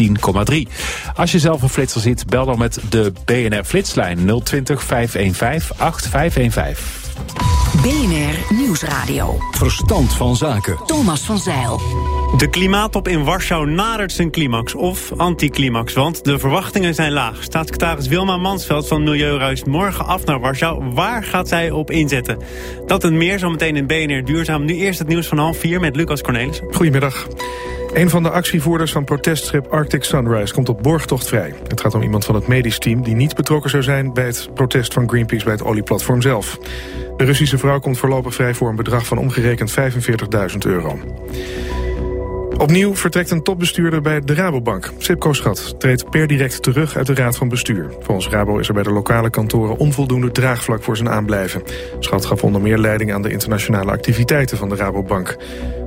110,3. Als je zelf een flitser ziet, bel dan met de BNR Flitslijn 020 515 8515. BNR Nieuwsradio. Verstand van zaken. Thomas van Zeil. De klimaattop in Warschau nadert zijn climax of anticlimax, want de verwachtingen zijn laag. Staatssecretaris Wilma Mansveld van Milieu reist morgen af naar Warschau. Waar gaat zij op inzetten? Dat en meer zometeen in BNR Duurzaam. Nu eerst het nieuws van half vier met Lucas Cornelis. Goedemiddag. Een van de actievoerders van protestschip Arctic Sunrise komt op borgtocht vrij. Het gaat om iemand van het medisch team die niet betrokken zou zijn... bij het protest van Greenpeace bij het olieplatform zelf. De Russische vrouw komt voorlopig vrij voor een bedrag van omgerekend 45.000 euro. Opnieuw vertrekt een topbestuurder bij de Rabobank. Sipko Schat treedt per direct terug uit de raad van bestuur. Volgens Rabo is er bij de lokale kantoren onvoldoende draagvlak voor zijn aanblijven. Schat gaf onder meer leiding aan de internationale activiteiten van de Rabobank.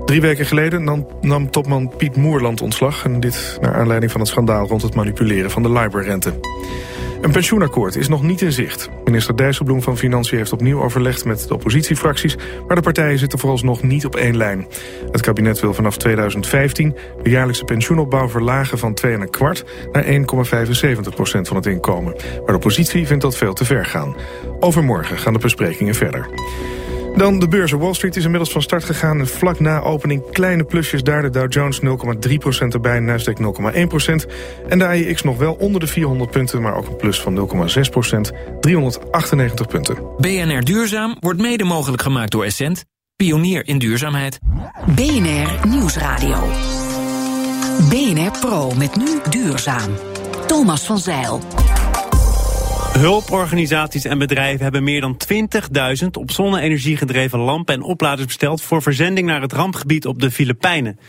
Drie weken geleden nam, topman Piet Moerland ontslag... en dit naar aanleiding van het schandaal rond het manipuleren van de LIBOR-rente. Een pensioenakkoord is nog niet in zicht. Minister Dijsselbloem van Financiën heeft opnieuw overlegd met de oppositiefracties... maar de partijen zitten vooralsnog niet op één lijn. Het kabinet wil vanaf 2015 de jaarlijkse pensioenopbouw verlagen van 2,25 naar 1,75 procent van het inkomen. Maar de oppositie vindt dat veel te ver gaan. Overmorgen gaan de besprekingen verder. Dan de beurzen. Wall Street is inmiddels van start gegaan. En vlak na opening kleine plusjes daar. De Dow Jones 0,3% erbij, Nasdaq 0,1% En de AEX nog wel onder de 400 punten, maar ook een plus van 0,6% 398 punten. BNR Duurzaam wordt mede mogelijk gemaakt door Essent. Pionier in duurzaamheid. BNR Nieuwsradio. BNR Pro met nu duurzaam. Thomas van Zeil. Hulporganisaties en bedrijven hebben meer dan 20.000 op zonne-energie gedreven lampen en opladers besteld voor verzending naar het rampgebied op de Filipijnen.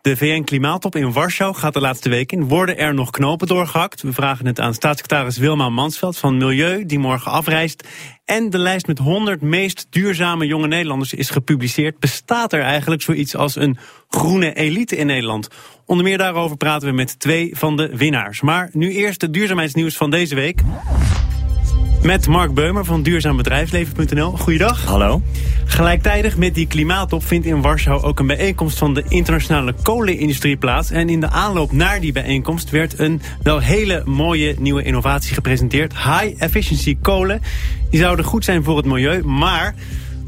De VN-klimaattop in Warschau gaat de laatste week in. Worden er nog knopen doorgehakt? We vragen het aan staatssecretaris Wilma Mansveld van Milieu, die morgen afreist. En de lijst met 100 meest duurzame jonge Nederlanders is gepubliceerd. Bestaat er eigenlijk zoiets als een groene elite in Nederland? Onder meer daarover praten we met twee van de winnaars. Maar nu eerst het duurzaamheidsnieuws van deze week. Met Mark Beumer van duurzaambedrijfsleven.nl. Goeiedag. Hallo. Gelijktijdig met die klimaattop vindt in Warschau ook een bijeenkomst van de internationale kolenindustrie plaats. En in de aanloop naar die bijeenkomst werd een wel hele mooie nieuwe innovatie gepresenteerd. High efficiency kolen. Die zouden goed zijn voor het milieu, maar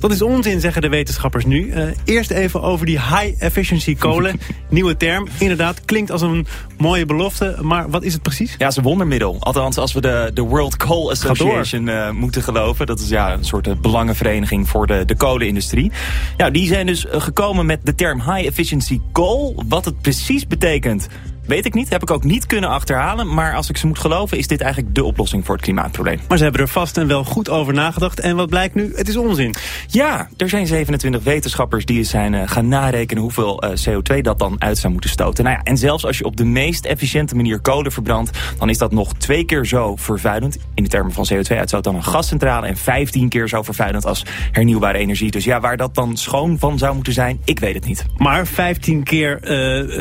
dat is onzin, zeggen de wetenschappers nu. Uh, eerst even over die high efficiency kolen. Nieuwe term. Inderdaad, klinkt als een mooie belofte. Maar wat is het precies? Ja, het is een wondermiddel. Althans, als we de, de World Coal Association uh, moeten geloven. Dat is ja, een soort uh, belangenvereniging voor de, de kolenindustrie. Ja, die zijn dus gekomen met de term high efficiency coal. Wat het precies betekent... Weet ik niet, heb ik ook niet kunnen achterhalen. Maar als ik ze moet geloven, is dit eigenlijk de oplossing voor het klimaatprobleem. Maar ze hebben er vast en wel goed over nagedacht. En wat blijkt nu? Het is onzin. Ja, er zijn 27 wetenschappers die zijn uh, gaan narekenen hoeveel uh, CO2 dat dan uit zou moeten stoten. Nou ja, en zelfs als je op de meest efficiënte manier kolen verbrandt, dan is dat nog twee keer zo vervuilend. In de termen van CO2-uitstoot dan een gascentrale en 15 keer zo vervuilend als hernieuwbare energie. Dus ja, waar dat dan schoon van zou moeten zijn, ik weet het niet. Maar 15 keer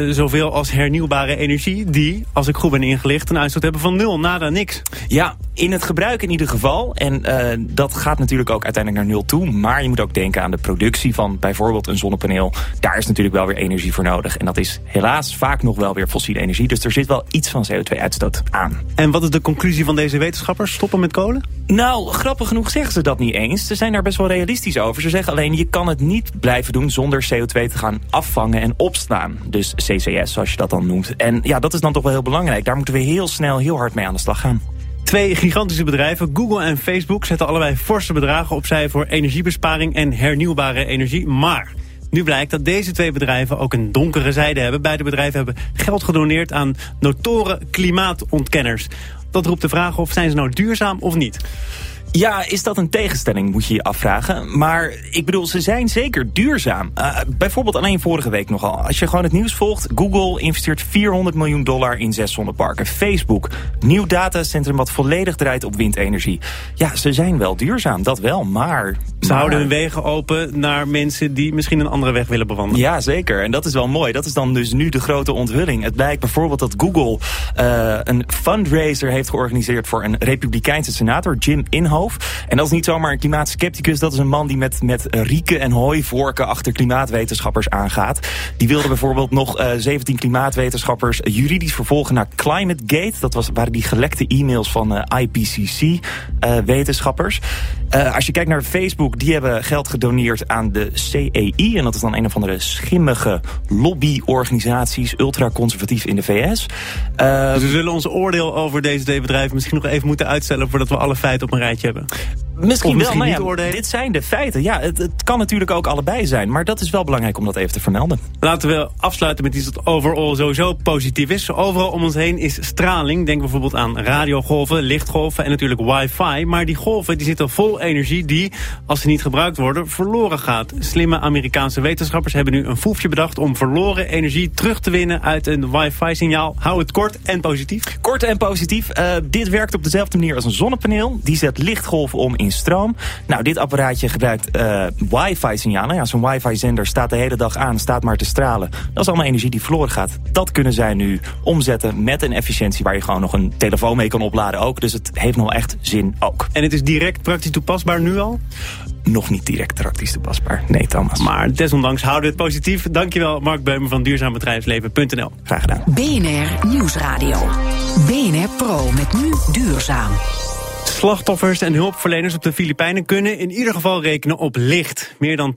uh, zoveel als hernieuwbare energie die, als ik goed ben ingelicht, een uitstoot hebben van nul, nada, niks. Ja, in het gebruik in ieder geval. En uh, dat gaat natuurlijk ook uiteindelijk naar nul toe. Maar je moet ook denken aan de productie van bijvoorbeeld een zonnepaneel. Daar is natuurlijk wel weer energie voor nodig. En dat is helaas vaak nog wel weer fossiele energie. Dus er zit wel iets van CO2-uitstoot aan. En wat is de conclusie van deze wetenschappers? Stoppen met kolen? Nou, grappig genoeg zeggen ze dat niet eens. Ze zijn daar best wel realistisch over. Ze zeggen alleen, je kan het niet blijven doen zonder CO2 te gaan afvangen en opslaan. Dus CCS, zoals je dat dan noemt. En ja, dat is dan toch wel heel belangrijk. Daar moeten we heel snel heel hard mee aan de slag gaan. Twee gigantische bedrijven, Google en Facebook, zetten allebei forse bedragen opzij voor energiebesparing en hernieuwbare energie. Maar nu blijkt dat deze twee bedrijven ook een donkere zijde hebben. Beide bedrijven hebben geld gedoneerd aan notoren klimaatontkenners. Dat roept de vraag of zijn ze nou duurzaam of niet. Ja, is dat een tegenstelling, moet je je afvragen. Maar ik bedoel, ze zijn zeker duurzaam. Uh, bijvoorbeeld alleen vorige week nogal. Als je gewoon het nieuws volgt, Google investeert 400 miljoen dollar in zes zonneparken. Facebook, nieuw datacentrum wat volledig draait op windenergie. Ja, ze zijn wel duurzaam, dat wel, maar... Ze houden hun wegen open naar mensen die misschien een andere weg willen bewandelen. Ja, zeker. En dat is wel mooi. Dat is dan dus nu de grote onthulling. Het blijkt bijvoorbeeld dat Google uh, een fundraiser heeft georganiseerd voor een republikeinse senator, Jim Inhofe En dat is niet zomaar een klimaatskepticus, dat is een man die met, met rieken en hooivorken achter klimaatwetenschappers aangaat. Die wilde bijvoorbeeld nog uh, 17 klimaatwetenschappers juridisch vervolgen naar ClimateGate. Dat was, waren die gelekte e-mails van uh, IPCC-wetenschappers. Uh, als je kijkt naar Facebook, die hebben geld gedoneerd aan de CEI. En dat is dan een of andere schimmige lobbyorganisaties, ultraconservatief in de VS. Dus we zullen ons oordeel over deze twee bedrijven misschien nog even moeten uitstellen voordat we alle feiten op een rijtje hebben. Misschien, misschien wel, ja, dit zijn de feiten. Ja, het, het, kan natuurlijk ook allebei zijn. Maar dat is wel belangrijk om dat even te vermelden. Laten we afsluiten met iets dat overal sowieso positief is. Overal om ons heen is straling. Denk bijvoorbeeld aan radiogolven, lichtgolven en natuurlijk wifi. Maar die golven die zitten vol energie die, als ze niet gebruikt worden, verloren gaat. Slimme Amerikaanse wetenschappers hebben nu een foefje bedacht... om verloren energie terug te winnen uit een wifi-signaal. Hou het kort en positief. Kort en positief. Uh, dit werkt op dezelfde manier als een zonnepaneel. Die zet lichtgolven om in stroom. Nou, dit apparaatje gebruikt uh, wifi-signalen. Ja, Zo'n wifi-zender staat de hele dag aan, staat maar te stralen. Dat is allemaal energie die verloren gaat. Dat kunnen zij nu omzetten met een efficiëntie... waar je gewoon nog een telefoon mee kan opladen ook. Dus het heeft nog echt zin ook. En het is direct praktisch toepasbaar nu al? Nog niet direct praktisch toepasbaar. Nee, Thomas. Maar desondanks houden we het positief. Dankjewel, Mark Beumer van duurzaambedrijfsleven.nl. Graag gedaan. BNR Nieuwsradio. BNR Pro met nu duurzaam. Slachtoffers en hulpverleners op de Filipijnen kunnen in ieder geval rekenen op licht. Meer dan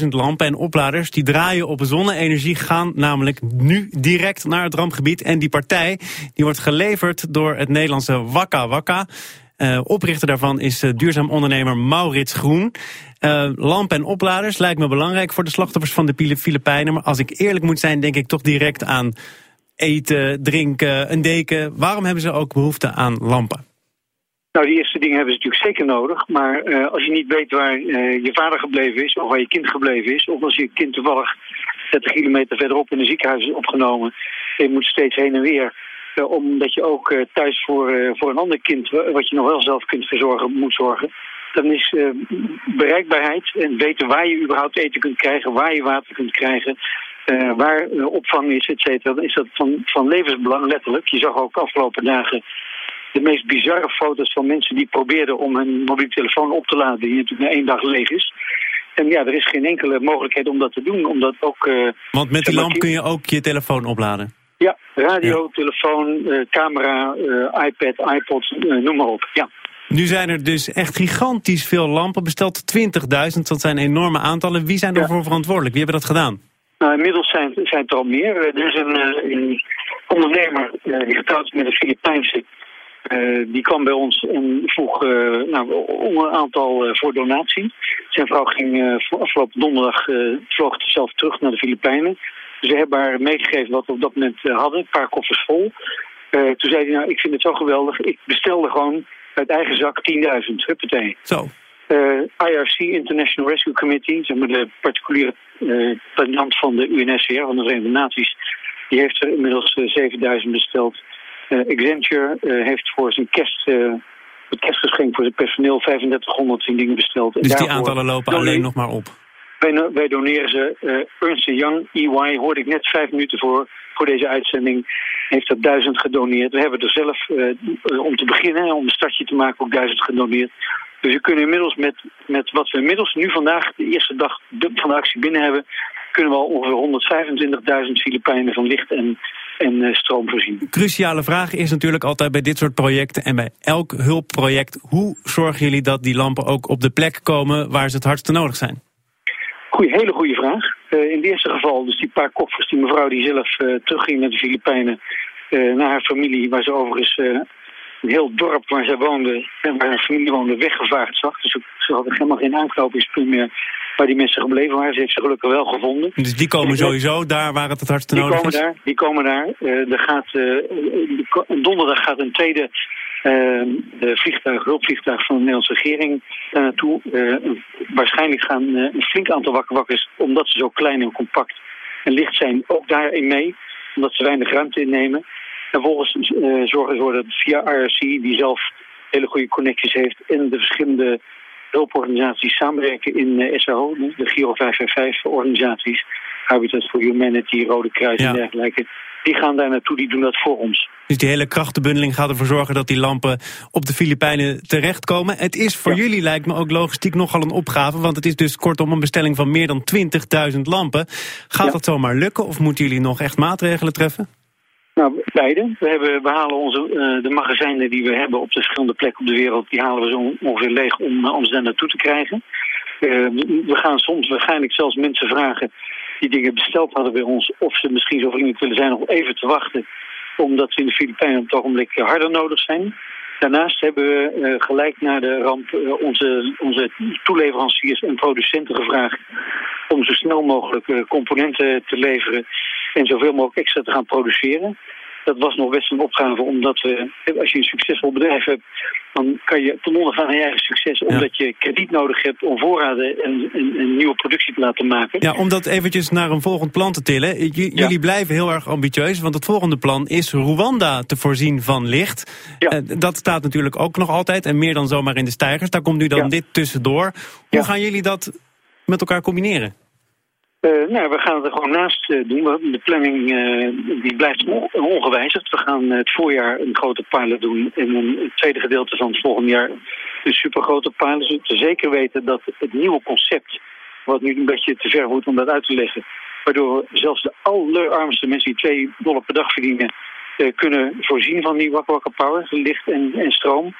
20.000 lampen en opladers die draaien op zonne-energie gaan namelijk nu direct naar het rampgebied. En die partij die wordt geleverd door het Nederlandse Wakka Wakka. Uh, oprichter daarvan is uh, duurzaam ondernemer Maurits Groen. Uh, lampen en opladers lijkt me belangrijk voor de slachtoffers van de Filipijnen. Maar als ik eerlijk moet zijn, denk ik toch direct aan eten, drinken, een deken. Waarom hebben ze ook behoefte aan lampen? Nou, die eerste dingen hebben ze natuurlijk zeker nodig. Maar uh, als je niet weet waar uh, je vader gebleven is, of waar je kind gebleven is, of als je kind toevallig 30 kilometer verderop in een ziekenhuis is opgenomen, en je moet steeds heen en weer, uh, omdat je ook thuis voor, voor een ander kind, wat je nog wel zelf kunt verzorgen, moet zorgen. Dan is bereikbaarheid en weten waar je überhaupt eten kunt krijgen, waar je water kunt krijgen, waar opvang is, et cetera. Dan is dat van, van levensbelang, letterlijk. Je zag ook afgelopen dagen de meest bizarre foto's van mensen die probeerden om hun mobiele telefoon op te laden, die natuurlijk na één dag leeg is. En ja, er is geen enkele mogelijkheid om dat te doen, omdat ook... Uh, Want met die lamp kun je ook je telefoon opladen? Ja, radio, telefoon, uh, camera, uh, iPad, iPod, noem maar op, ja. Nu zijn er dus echt gigantisch veel lampen besteld, 20.000, dat zijn enorme aantallen. Wie zijn ervoor ja. verantwoordelijk? Wie hebben dat gedaan? Nou, inmiddels zijn, zijn het er al meer. Er is een, een ondernemer die getrouwd is met een Filipijnse uh, die kwam bij ons en vroeg uh, nou, om een aantal uh, voor donatie. Zijn vrouw ging afgelopen donderdag vloog zelf terug naar de Filipijnen. Dus we hebben haar meegegeven wat we op dat moment hadden, een paar koffers vol. toen zei hij, nou, ik vind het zo geweldig. Ik bestelde gewoon uit eigen zak 10.000, huppatee. Zo. IRC, International Rescue Committee, zeg maar de particuliere uh, van de UNSCR, van de Verenigde Naties, die heeft er inmiddels 7000 besteld. Uh, Accenture uh, heeft voor zijn kerst, uh, het kerstgeschenk voor zijn personeel 3500 dingen besteld. Dus die aantallen lopen alleen nog maar op? Wij, wij doneren ze. Ernst Young, EY, hoorde ik net vijf minuten voor, voor deze uitzending, heeft er duizend gedoneerd. We hebben er zelf, om te beginnen, om een startje te maken, ook duizend gedoneerd. Dus we kunnen inmiddels met, met wat we inmiddels nu vandaag, de eerste dag van de actie binnen hebben, kunnen we al ongeveer 125.000 Filipijnen van licht en en uh, stroom voorzien. Cruciale vraag is natuurlijk altijd bij dit soort projecten en bij elk hulpproject... hoe zorgen jullie dat die lampen ook op de plek komen waar ze het hardste nodig zijn? Goeie, hele goede vraag. Uh, in het eerste geval, dus die paar koffers, die mevrouw die zelf uh, terugging naar de Filipijnen... naar haar familie, waar ze overigens een heel dorp waar zij woonde... en waar haar familie woonde, weggevaagd zag. Dus ze hadden helemaal geen aanknopingspunt meer waar die mensen gebleven waren. Ze heeft ze gelukkig wel gevonden. Dus die komen sowieso daar waar het het hardste nodig komen is? Daar, die komen daar. Uh, er gaat, uh, donderdag gaat een tweede uh, vliegtuig, hulpvliegtuig van de Nederlandse regering daar naartoe. waarschijnlijk gaan een flink aantal wakkerwakkers, omdat ze zo klein en compact en licht zijn, ook daarin mee. Omdat ze weinig ruimte innemen. En vervolgens zorgen ze ervoor dat via IRC, die zelf hele goede connecties heeft, en de verschillende hulporganisaties samenwerken in uh, SAO, de Giro 555 organisaties, Habitat for Humanity, Rode Kruis en dergelijke. die gaan daar naartoe, die doen dat voor ons. Dus die hele krachtenbundeling gaat ervoor zorgen dat die lampen op de Filipijnen terechtkomen. Het is voor jullie, lijkt me ook logistiek nogal een opgave, want het is dus kortom een bestelling van meer dan 20.000 lampen. Gaat dat zomaar lukken of moeten jullie nog echt maatregelen treffen? Nou, beide. We, hebben, we halen onze, uh, de magazijnen die we hebben op de verschillende plekken op de wereld, die halen we zo ongeveer leeg om, daar naartoe te krijgen. Uh, we gaan soms waarschijnlijk zelfs mensen vragen die dingen besteld hadden bij ons, of ze misschien zo vriendelijk willen zijn om even te wachten, omdat ze in de Filipijnen op het ogenblik harder nodig zijn. Daarnaast hebben we uh, gelijk na de ramp onze, onze toeleveranciers en producenten gevraagd om zo snel mogelijk componenten te leveren en zoveel mogelijk extra te gaan produceren. Dat was nog best een opgave, omdat we, als je een succesvol bedrijf hebt, dan kan je ten onder gaan aan je eigen succes, omdat je krediet nodig hebt om voorraden en een nieuwe productie te laten maken. Ja, om dat eventjes naar een volgend plan te tillen. J jullie blijven heel erg ambitieus, want het volgende plan is Rwanda te voorzien van licht. Ja. Uh, dat staat natuurlijk ook nog altijd en meer dan zomaar in de stijgers. Daar komt nu dan dit tussendoor. Hoe gaan jullie dat met elkaar combineren? Uh, nou, we gaan het er gewoon naast uh, doen. De planning uh, die blijft ongewijzigd. We gaan het voorjaar een grote pilot doen. En een tweede gedeelte van het volgende jaar een supergrote pilot. Zodat we zeker weten dat het nieuwe concept, wat nu een beetje te ver wordt om dat uit te leggen, waardoor zelfs de allerarmste mensen die 2 dollar per dag verdienen, kunnen voorzien van die Wakka Power, licht en, en stroom.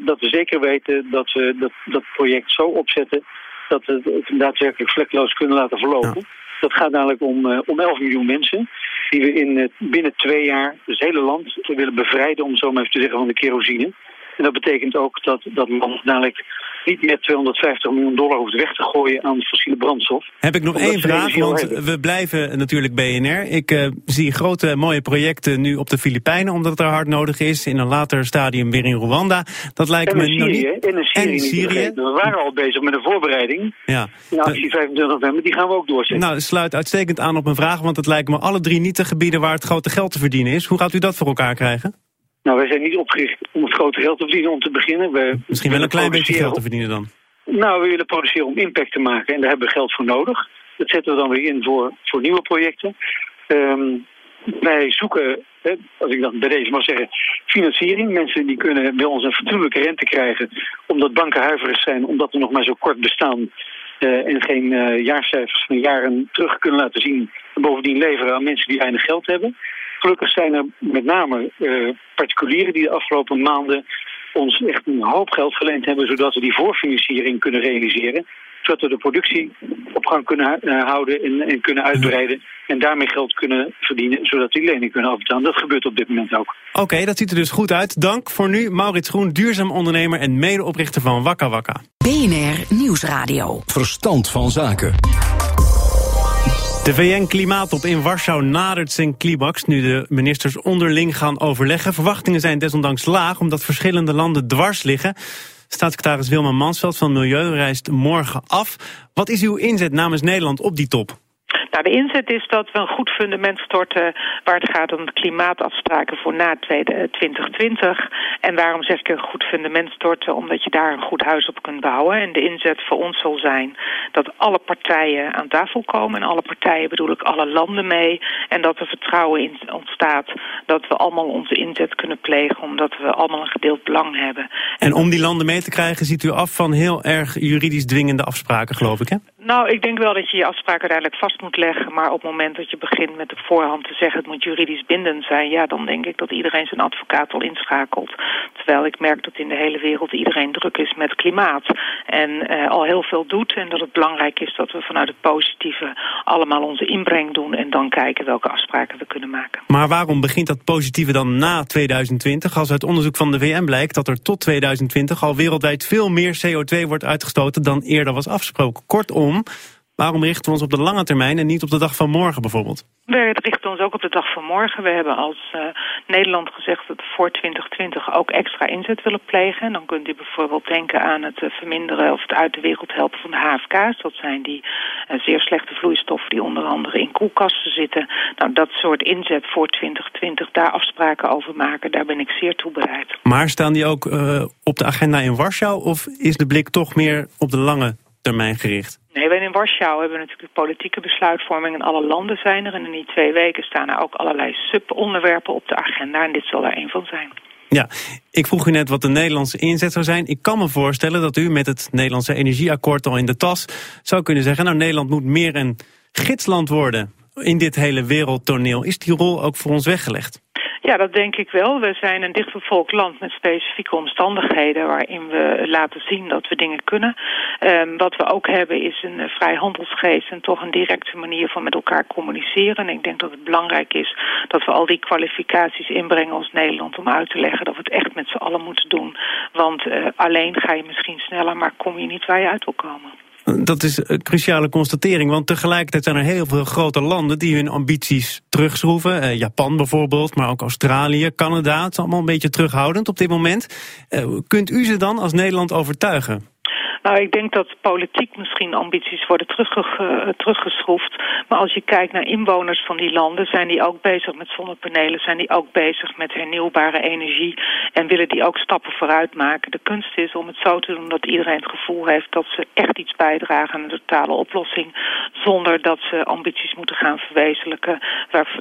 dat we zeker weten dat we dat, dat project zo opzetten dat we het daadwerkelijk vlekloos kunnen laten verlopen. Ja. Dat gaat namelijk om, uh, om 11 miljoen mensen die we in, uh, binnen twee jaar dus het hele land willen bevrijden, om zo maar even te zeggen, van de kerosine. En dat betekent ook dat dat land dadelijk niet meer 250 miljoen dollar hoeft weg te gooien aan fossiele brandstof. Heb ik nog één vraag, want we blijven natuurlijk BNR. Ik uh, zie grote mooie projecten nu op de Filipijnen, omdat het er hard nodig is. In een later stadium weer in Rwanda. Dat lijkt en me Syrië, niet... En in Syrië. En Syrië. We waren al bezig met een voorbereiding. Ja. In actie 25 november, die gaan we ook doorzetten. Nou, sluit uitstekend aan op mijn vraag, want het lijkt me alle drie niet de gebieden waar het grote geld te verdienen is. Hoe gaat u dat voor elkaar krijgen? Nou, wij zijn niet opgericht om het grote geld te verdienen om te beginnen. We Misschien wel een klein beetje geld te verdienen dan. Nou, we willen produceren om impact te maken en daar hebben we geld voor nodig. Dat zetten we dan weer in voor, voor nieuwe projecten. Um, wij zoeken, hè, als ik dat bij deze mag zeggen, financiering. Mensen die kunnen bij ons een fatsoenlijke rente krijgen, omdat banken huiverig zijn, omdat we nog maar zo kort bestaan uh, en geen uh, jaarcijfers van jaren terug kunnen laten zien. En bovendien leveren aan mensen die weinig geld hebben. Gelukkig zijn er met name uh, particulieren die de afgelopen maanden ons echt een hoop geld geleend hebben... zodat we die voorfinanciering kunnen realiseren. Zodat we de productie op gang kunnen uh, houden en, en, kunnen uitbreiden... en daarmee geld kunnen verdienen, zodat die lening kunnen afbetalen. Dat gebeurt op dit moment ook. Oké, okay, dat ziet er dus goed uit. Dank voor nu, Maurits Groen, duurzaam ondernemer... en medeoprichter van Wakka Wakka. BNR Nieuwsradio. Verstand van zaken. De VN-klimaattop in Warschau nadert zijn climax nu de ministers onderling gaan overleggen. Verwachtingen zijn desondanks laag omdat verschillende landen dwars liggen. Staatssecretaris Wilma Mansveld van Milieu reist morgen af. Wat is uw inzet namens Nederland op die top? Nou, de inzet is dat we een goed fundament storten waar het gaat om de klimaatafspraken voor na 2020. En waarom zeg ik een goed fundament storten? Omdat je daar een goed huis op kunt bouwen. En de inzet voor ons zal zijn dat alle partijen aan tafel komen. En alle partijen bedoel ik alle landen mee. En dat er vertrouwen in ontstaat dat we allemaal onze inzet kunnen plegen. Omdat we allemaal een gedeeld belang hebben. En om die landen mee te krijgen ziet u af van heel erg juridisch dwingende afspraken, geloof ik, hè? Nou, ik denk wel dat je je afspraken uiteindelijk vast moet leggen. Maar op het moment dat je begint met de voorhand te zeggen... het moet juridisch bindend zijn... ja, dan denk ik dat iedereen zijn advocaat al inschakelt. Terwijl ik merk dat in de hele wereld iedereen druk is met klimaat. En uh, al heel veel doet. En dat het belangrijk is dat we vanuit het positieve... allemaal onze inbreng doen... en dan kijken welke afspraken we kunnen maken. Maar waarom begint dat positieve dan na 2020? Als uit onderzoek van de VN blijkt dat er tot 2020... al wereldwijd veel meer CO2 wordt uitgestoten dan eerder was afgesproken. Kortom... Waarom richten we ons op de lange termijn en niet op de dag van morgen bijvoorbeeld? We richten ons ook op de dag van morgen. We hebben als uh, Nederland gezegd dat we voor 2020 ook extra inzet willen plegen. En dan kunt u bijvoorbeeld denken aan het uh, verminderen of het uit de wereld helpen van de HFK's. Dat zijn die uh, zeer slechte vloeistoffen die onder andere in koelkasten zitten. Nou, dat soort inzet voor 2020, daar afspraken over maken, daar ben ik zeer toe bereid. Maar staan die ook op de agenda in Warschau of is de blik toch meer op de lange termijn gericht? Nee, wij in Warschau hebben natuurlijk politieke besluitvorming in alle landen zijn er. En in die twee weken staan er ook allerlei subonderwerpen op de agenda. En dit zal er een van zijn. Ja, ik vroeg u net wat de Nederlandse inzet zou zijn. Ik kan me voorstellen dat u met het Nederlandse energieakkoord al in de tas zou kunnen zeggen... nou, Nederland moet meer een gidsland worden in dit hele wereldtoneel. Is die rol ook voor ons weggelegd? Ja, dat denk ik wel. We zijn een dichtbevolkt land met specifieke omstandigheden waarin we laten zien dat we dingen kunnen. Um, wat we ook hebben is een uh, vrij handelsgeest en toch een directe manier van met elkaar communiceren. En ik denk dat het belangrijk is dat we al die kwalificaties inbrengen als Nederland om uit te leggen dat we het echt met z'n allen moeten doen. Want uh, alleen ga je misschien sneller, maar kom je niet waar je uit wil komen. Dat is een cruciale constatering, want tegelijkertijd zijn er heel veel grote landen die hun ambities terugschroeven. Eh, Japan bijvoorbeeld, maar ook Australië, Canada. Het is allemaal een beetje terughoudend op dit moment. Eh, kunt u ze dan als Nederland overtuigen? Nou, ik denk dat politiek misschien ambities worden terugge teruggeschroefd. Maar als je kijkt naar inwoners van die landen, zijn die ook bezig met zonnepanelen, zijn die ook bezig met hernieuwbare energie en willen die ook stappen vooruit maken. De kunst is om het zo te doen dat iedereen het gevoel heeft dat ze echt iets bijdragen aan een totale oplossing, zonder dat ze ambities moeten gaan verwezenlijken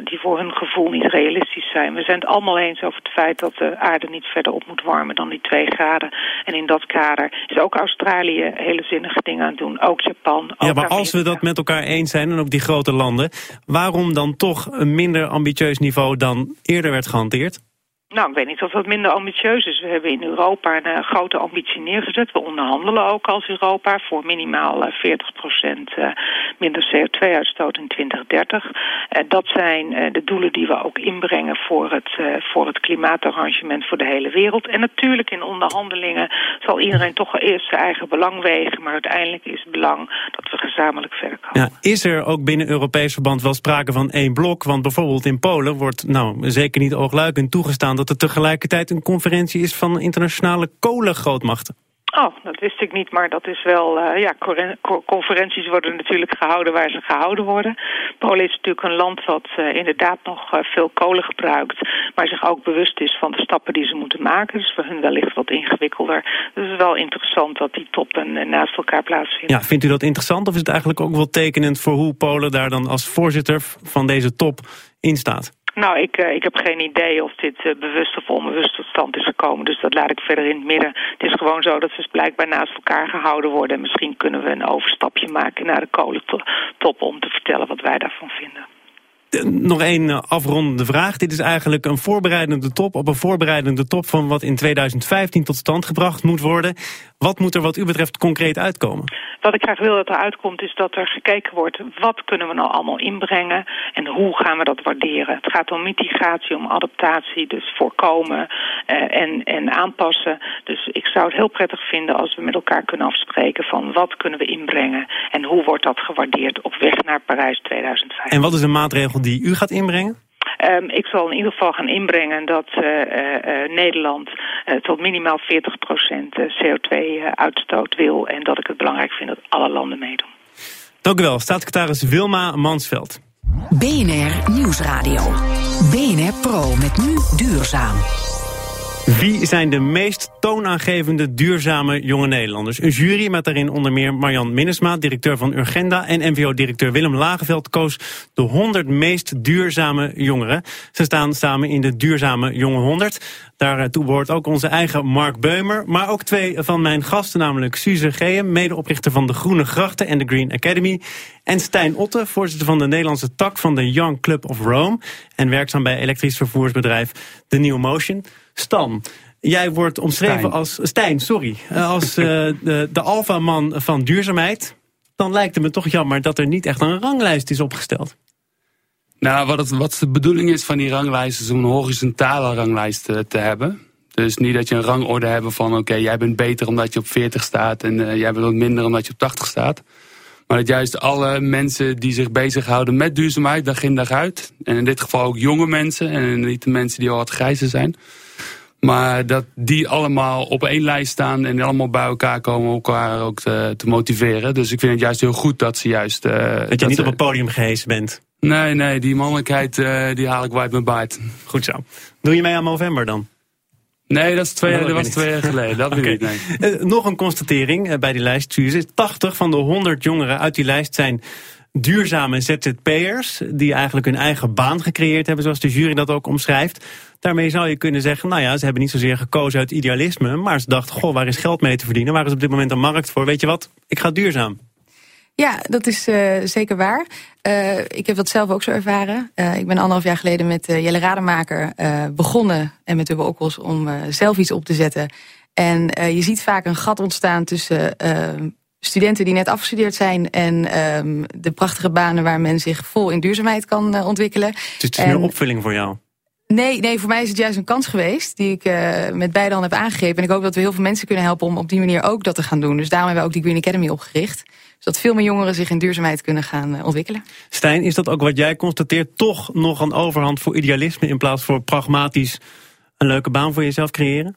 die voor hun gevoel niet realistisch zijn. We zijn het allemaal eens over het feit dat de aarde niet verder op moet warmen dan die twee graden. En in dat kader is ook Australië hele zinnige dingen aan doen. Ook Japan. Ook ja, maar als we dat met elkaar eens zijn, en ook die grote landen... waarom dan toch een minder ambitieus niveau dan eerder werd gehanteerd? Nou, ik weet niet of dat minder ambitieus is. We hebben in Europa een uh, grote ambitie neergezet. We onderhandelen ook als Europa voor minimaal uh, 40% uh, minder CO2-uitstoot in 2030. Eh, dat zijn eh, de doelen die we ook inbrengen voor het, eh, voor het klimaatarrangement voor de hele wereld. En natuurlijk in onderhandelingen zal iedereen toch eerst zijn eigen belang wegen. Maar uiteindelijk is het belang dat we gezamenlijk verder komen. Ja, is er ook binnen Europees verband wel sprake van één blok? Want bijvoorbeeld in Polen wordt nou zeker niet oogluikend toegestaan dat er tegelijkertijd een conferentie is van internationale kolengrootmachten. Oh, dat wist ik niet, maar dat is wel... Uh, ja, conferenties worden natuurlijk gehouden waar ze gehouden worden. Polen is natuurlijk een land wat uh, inderdaad nog uh, veel kolen gebruikt... maar zich ook bewust is van de stappen die ze moeten maken. Dus voor hun wellicht wat ingewikkelder. Dus het is wel interessant dat die toppen naast elkaar plaatsvinden. Ja, vindt u dat interessant of is het eigenlijk ook wel tekenend... voor hoe Polen daar dan als voorzitter van deze top in staat? Nou, ik, uh, ik heb geen idee of dit uh, bewust of onbewust tot stand is gekomen. Dus dat laat ik verder in het midden. Het is gewoon zo dat ze blijkbaar naast elkaar gehouden worden. En misschien kunnen we een overstapje maken naar de kolentop om te vertellen wat wij daarvan vinden. Nog één eh, afrondende vraag. Dit is eigenlijk een voorbereidende top op een voorbereidende top van wat in 2015 tot stand gebracht moet worden. Wat moet er wat u betreft concreet uitkomen? Wat ik graag wil dat er uitkomt is dat er gekeken wordt... wat kunnen we nou allemaal inbrengen en hoe gaan we dat waarderen. Het gaat om mitigatie, om adaptatie, dus voorkomen uh, en, en aanpassen. Dus ik zou het heel prettig vinden als we met elkaar kunnen afspreken... van wat kunnen we inbrengen en hoe wordt dat gewaardeerd op weg naar Parijs 2015. En wat is een maatregel die u gaat inbrengen? Um, ik zal in ieder geval gaan inbrengen dat uh, uh, Nederland uh, tot minimaal 40% CO2-uitstoot wil. En dat ik het belangrijk vind dat alle landen meedoen. Dank u wel, staatssecretaris Wilma Mansveld. BNR Nieuwsradio. BNR Pro met nu duurzaam. Wie zijn de meest toonaangevende duurzame jonge Nederlanders? Een jury met daarin onder meer Marjan Minnesma, directeur van Urgenda... en NVO-directeur Willem Lageveld koos de 100 meest duurzame jongeren. Ze staan samen in de Duurzame Jonge 100. Daartoe behoort ook onze eigen Mark Beumer... maar ook twee van mijn gasten, namelijk Suze Geem... medeoprichter van de Groene Grachten en de Green Academy... en Stijn Otte, voorzitter van de Nederlandse tak van de Young Club of Rome... en werkzaam bij elektrisch vervoersbedrijf The New Motion... Stan, jij wordt omschreven Stijn. als... Stijn, sorry. Als uh, de, de alfaman van duurzaamheid. Dan lijkt het me toch jammer dat er niet echt een ranglijst is opgesteld. Nou, wat, het, wat de bedoeling is van die ranglijst... is om een horizontale ranglijst te, te hebben. Dus niet dat je een rangorde hebt van... oké, jij bent beter omdat je op 40 staat... en uh, jij bent minder omdat je op 80 staat. Maar dat juist alle mensen die zich bezighouden met duurzaamheid... dag in dag uit. En in dit geval ook jonge mensen... en niet de mensen die al wat grijzer zijn... Maar dat die allemaal op één lijst staan en allemaal bij elkaar komen om elkaar ook te, te motiveren. Dus ik vind het juist heel goed dat ze juist... Uh, dat, dat je niet op het podium gehezen bent. Nee, nee, die mannelijkheid uh, die haal ik uit mijn baard. Goed zo. Doe je mee aan November dan? Nee, dat, is twee, dat, was twee jaar geleden. Dat weet ik niet. Nee. Uh, nog een constatering bij die lijst, Suze. 80 van de 100 jongeren uit die lijst zijn duurzame ZZP'ers... die eigenlijk hun eigen baan gecreëerd hebben, zoals de jury dat ook omschrijft. Daarmee zou je kunnen zeggen, nou ja, ze hebben niet zozeer gekozen uit idealisme... maar ze dachten, goh, waar is geld mee te verdienen? Waar is op dit moment een markt voor? Weet je wat, ik ga duurzaam. Ja, dat is uh, zeker waar. Uh, ik heb dat zelf ook zo ervaren. Uh, ik ben anderhalf jaar geleden met Jelle Rademaker begonnen... en met Ubbe Okkels om zelf iets op te zetten. En je ziet vaak een gat ontstaan tussen studenten die net afgestudeerd zijn... en um, de prachtige banen waar men zich vol in duurzaamheid kan ontwikkelen. Dus het is en, een opvulling voor jou? Nee, nee, voor mij is het juist een kans geweest die ik uh, met beide handen heb aangegrepen. En ik hoop dat we heel veel mensen kunnen helpen om op die manier ook dat te gaan doen. Dus daarom hebben we ook die Green Academy opgericht. Zodat veel meer jongeren zich in duurzaamheid kunnen gaan uh, ontwikkelen. Stijn, is dat ook wat jij constateert? Toch nog een overhand voor idealisme in plaats voor pragmatisch een leuke baan voor jezelf creëren?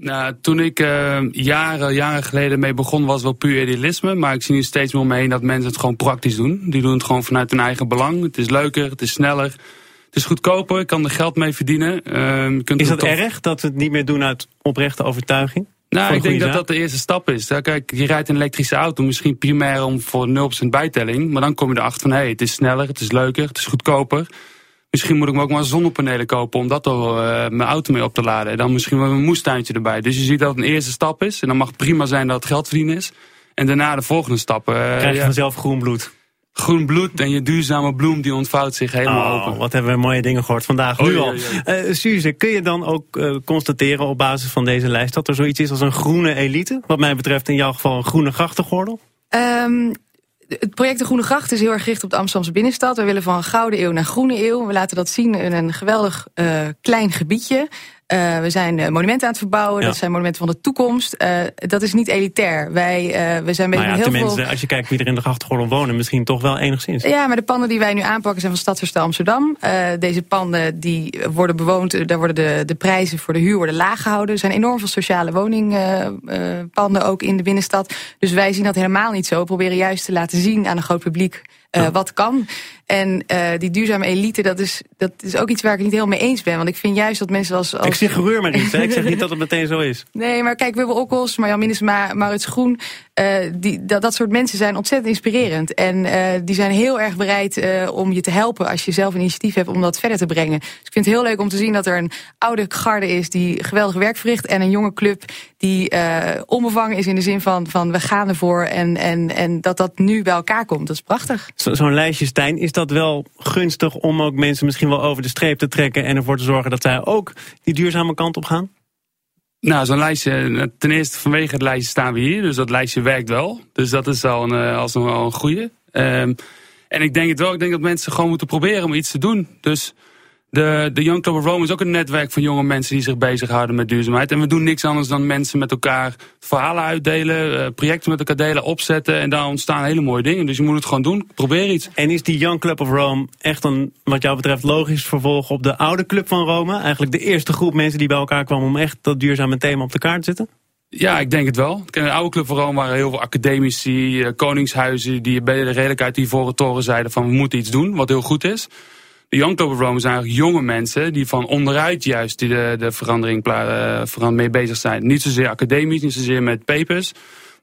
Nou, toen ik uh, jaren, jaren geleden mee begon was wel puur idealisme. Maar ik zie nu steeds meer om me heen dat mensen het gewoon praktisch doen. Die doen het gewoon vanuit hun eigen belang. Het is leuker, het is sneller. Het is goedkoper, ik kan er geld mee verdienen. Uh, je kunt is dat erg dat we het niet meer doen uit oprechte overtuiging? Nou, ik denk dat dat de eerste stap is. kijk, je rijdt een elektrische auto, misschien primair om voor 0% bijtelling. Maar dan kom je erachter van, hé, hey, het is sneller, het is leuker, het is goedkoper. Misschien moet ik me ook maar zonnepanelen kopen om dat er uh, mijn auto mee op te laden. En dan misschien wel een moestuintje erbij. Dus je ziet dat het een eerste stap is. En dan mag het prima zijn dat het geld verdienen is. En daarna de volgende stap. Uh, Krijg je ja. vanzelf groen bloed groen bloed en je duurzame bloem die ontvouwt zich helemaal oh, open. Wat hebben we mooie dingen gehoord vandaag, nu al. Uh, Suze, kun je dan ook uh, constateren op basis van deze lijst... dat er zoiets is als een groene elite? Wat mij betreft in jouw geval een groene grachtengordel? Um, het project De Groene Gracht is heel erg gericht op de Amsterdamse binnenstad. We willen van gouden eeuw naar groene eeuw. We laten dat zien in een geweldig uh, klein gebiedje. Uh, we zijn monumenten aan het verbouwen. Ja. Dat zijn monumenten van de toekomst. Uh, dat is niet elitair. Wij, uh, we zijn bezig ja, met heel tenminste, veel... als je kijkt wie er in de grachtengordel wonen, misschien toch wel enigszins. Ja, maar de panden die wij nu aanpakken zijn van Stadsverstel Amsterdam. deze panden die worden bewoond, daar worden de, de prijzen voor de huur worden laag gehouden. Er zijn enorm veel sociale woningpanden ook in de binnenstad. Dus wij zien dat helemaal niet zo. We proberen juist te laten zien aan een groot publiek uh, wat kan. En uh, die duurzame elite, dat is, dat is ook iets waar ik niet helemaal mee eens ben. Want ik vind juist dat mensen als... als... Ik zeg gereur maar niet, ik zeg niet dat het meteen zo is. Nee, maar kijk, Wibbel Okkels, Marjan Minnesma, Maurits Groen... Uh, die, dat, dat soort mensen zijn ontzettend inspirerend. En die zijn heel erg bereid om je te helpen als je zelf een initiatief hebt om dat verder te brengen. Dus ik vind het heel leuk om te zien dat er een oude garde is die geweldig werk verricht. En een jonge club die onbevangen is in de zin van, van we gaan ervoor. En, en, en dat dat nu bij elkaar komt. Dat is prachtig. Zo'n zo lijstje, Stijn, is dat wel gunstig om ook mensen misschien wel over de streep te trekken. En ervoor te zorgen dat zij ook die duurzame kant op gaan? Nou, zo'n lijstje, ten eerste vanwege het lijstje staan we hier. Dus dat lijstje werkt wel. Dus dat is al een, als een, al een goede. Um, en ik denk het wel, ik denk dat mensen gewoon moeten proberen om iets te doen. Dus de, de Young Club of Rome is ook een netwerk van jonge mensen die zich bezighouden met duurzaamheid. En we doen niks anders dan mensen met elkaar verhalen uitdelen, uh, projecten met elkaar delen, opzetten. En daar ontstaan hele mooie dingen. Dus je moet het gewoon doen. Probeer iets. En is die Young Club of Rome echt een, wat jou betreft, logisch vervolg op de oude Club van Rome? Eigenlijk de eerste groep mensen die bij elkaar kwamen om echt dat duurzame thema op de kaart te zetten? Ja, ik denk het wel. In de oude Club van Rome waren heel veel academici, uh, koningshuizen... die bij de redelijk uit die voren toren zeiden van we moeten iets doen, wat heel goed is. De Young Rome zijn eigenlijk jonge mensen die van onderuit juist die de, de verandering uh, mee bezig zijn. Niet zozeer academisch, niet zozeer met papers,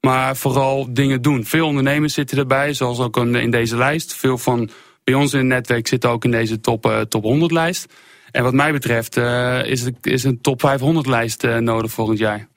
maar vooral dingen doen. Veel ondernemers zitten erbij, zoals ook in deze lijst. Veel van bij ons in het netwerk zitten ook in deze top, uh, top 100 lijst. En wat mij betreft uh, is, is een top 500 lijst nodig volgend jaar.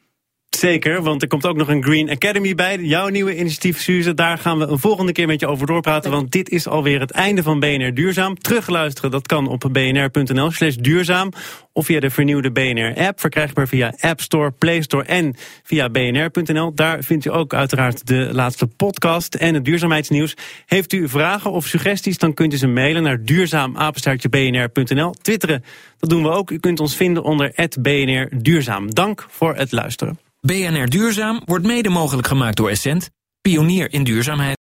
Zeker, want er komt ook nog een Green Academy bij. Jouw nieuwe initiatief, Suze. Daar gaan we een volgende keer met je over doorpraten. Want dit is alweer het einde van BNR Duurzaam. Terugluisteren, dat kan op bnr.nl slash duurzaam. Of via de vernieuwde BNR-app. Verkrijgbaar via App Store, Play Store en via bnr.nl. Daar vindt u ook uiteraard de laatste podcast en het duurzaamheidsnieuws. Heeft u vragen of suggesties, dan kunt u ze mailen naar duurzaamapenstaartjebnr.nl. Twitteren, dat doen we ook. U kunt ons vinden onder BNR Duurzaam. Dank voor het luisteren. BNR Duurzaam wordt mede mogelijk gemaakt door Essent, pionier in duurzaamheid.